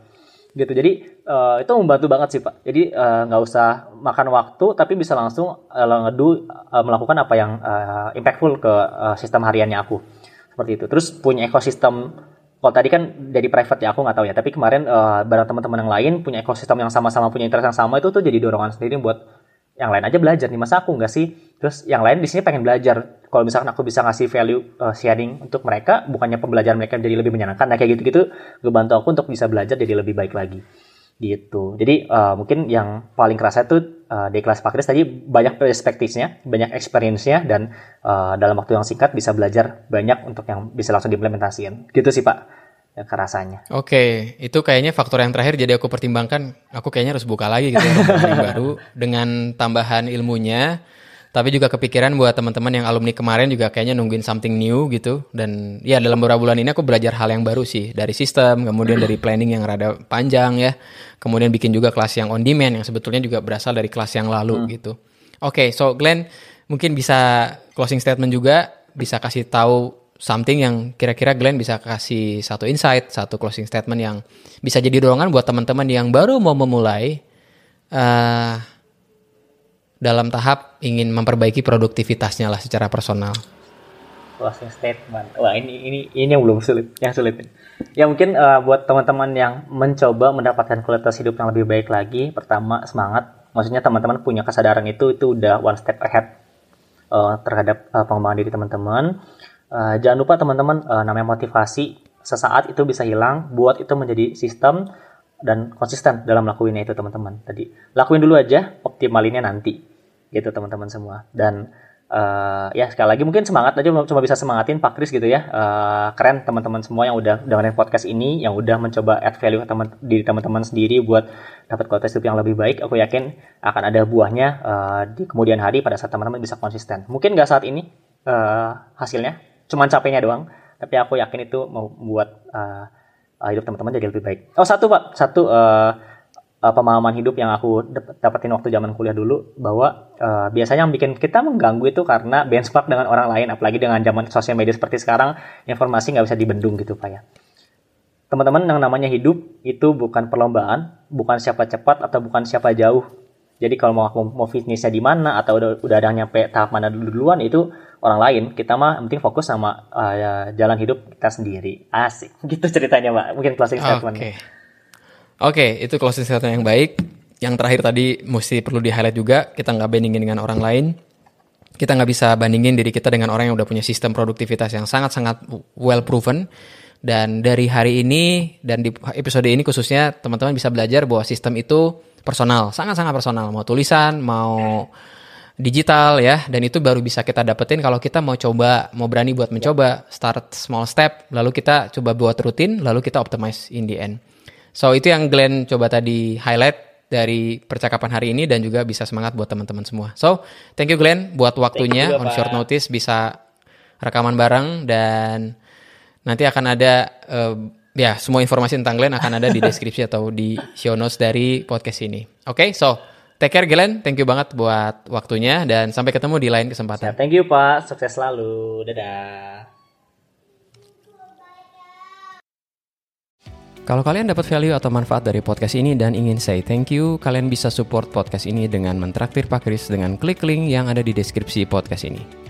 Gitu. Jadi eh, itu membantu banget sih pak. Jadi eh, nggak usah makan waktu tapi bisa langsung eh, ngedu eh, melakukan apa yang eh, impactful ke eh, sistem hariannya aku. Seperti itu. Terus punya ekosistem kalau tadi kan dari private ya aku nggak tahu ya. Tapi kemarin eh, bareng teman-teman yang lain punya ekosistem yang sama-sama punya interest yang sama itu tuh jadi dorongan sendiri buat yang lain aja belajar nih. Masa aku nggak sih? Terus yang lain di sini pengen belajar. Kalau misalkan aku bisa ngasih value uh, sharing untuk mereka bukannya pembelajaran mereka jadi lebih menyenangkan nah kayak gitu-gitu ngebantu aku untuk bisa belajar jadi lebih baik lagi. Gitu. Jadi uh, mungkin yang paling kerasa itu uh, di kelas Pak Kris tadi banyak perspektifnya banyak experience-nya dan uh, dalam waktu yang singkat bisa belajar banyak untuk yang bisa langsung diimplementasikan gitu sih Pak yang kerasanya Oke, itu kayaknya faktor yang terakhir jadi aku pertimbangkan. Aku kayaknya harus buka lagi gitu ya baru dengan tambahan ilmunya. Tapi juga kepikiran buat teman-teman yang alumni kemarin juga kayaknya nungguin something new gitu. Dan ya dalam beberapa bulan ini aku belajar hal yang baru sih dari sistem, kemudian dari planning yang rada panjang ya. Kemudian bikin juga kelas yang on demand yang sebetulnya juga berasal dari kelas yang lalu gitu. Oke, so Glenn mungkin bisa closing statement juga bisa kasih tahu something yang kira-kira Glenn bisa kasih satu insight, satu closing statement yang bisa jadi dorongan buat teman-teman yang baru mau memulai eh dalam tahap ingin memperbaiki produktivitasnya lah secara personal. closing statement. Wah ini ini ini yang belum sulit, yang sulit. Ya mungkin eh, buat teman-teman yang mencoba mendapatkan kualitas hidup yang lebih baik lagi, pertama semangat. Maksudnya teman-teman punya kesadaran itu itu udah one step ahead eh, terhadap eh, pengembangan diri teman-teman. Eh, jangan lupa teman-teman eh, namanya motivasi sesaat itu bisa hilang, buat itu menjadi sistem dan konsisten dalam lakuinnya itu teman-teman. Tadi lakuin dulu aja, optimalinnya nanti gitu teman-teman semua. Dan eh, ya sekali lagi mungkin semangat aja cuma bisa semangatin Pak Kris gitu ya. Eh, keren teman-teman semua yang udah dengerin podcast ini, yang udah mencoba add value teman diri teman-teman sendiri buat dapat kualitas hidup yang lebih baik. Aku yakin akan ada buahnya eh, di kemudian hari pada saat teman-teman bisa konsisten. Mungkin nggak saat ini eh, hasilnya, cuman capeknya doang. Tapi aku yakin itu membuat eh, eh, hidup teman-teman jadi lebih baik. Oh satu pak, satu eh, eh, pemahaman hidup yang aku dap- dapetin waktu zaman kuliah dulu bahwa eh, biasanya yang bikin kita mengganggu itu karena benchmark dengan orang lain, apalagi dengan zaman sosial media seperti sekarang, informasi nggak bisa dibendung gitu pak ya. Teman-teman yang namanya hidup itu bukan perlombaan, bukan siapa cepat atau bukan siapa jauh. Jadi kalau mau mau, finishnya di mana atau udah, udah ada nyampe tahap mana dulu duluan itu orang lain. Kita mah penting fokus sama eh, jalan hidup kita sendiri. Asik. Gitu ceritanya, Mbak. Mungkin closing statement. Oke. Oke, itu closing statement yang baik. Yang terakhir tadi mesti perlu di highlight juga, kita nggak bandingin dengan orang lain. Kita nggak bisa bandingin diri kita dengan orang yang udah punya sistem produktivitas yang sangat-sangat well proven. Dan dari hari ini dan di episode ini khususnya teman-teman bisa belajar bahwa sistem itu personal, sangat-sangat personal. Mau tulisan, mau digital ya. Dan itu baru bisa kita dapetin kalau kita mau coba mau berani buat mencoba start small step lalu kita coba buat rutin lalu kita optimize in the end. So itu yang Glenn coba tadi highlight dari percakapan hari ini dan juga bisa semangat buat teman-teman semua. So thank you Glenn buat waktunya juga, on short notice bisa rekaman bareng dan nanti akan ada eh, ya semua informasi tentang Glenn akan ada di deskripsi atau di show notes dari podcast ini. Oke, so take care Glenn, thank you banget buat waktunya dan sampai ketemu di lain kesempatan. Ya, thank you Pak, sukses selalu. Dadah. Kalau kalian dapat value atau manfaat dari podcast ini dan ingin say thank you, kalian bisa support podcast ini dengan mentraktir Pak Kris dengan klik link yang ada di deskripsi podcast ini.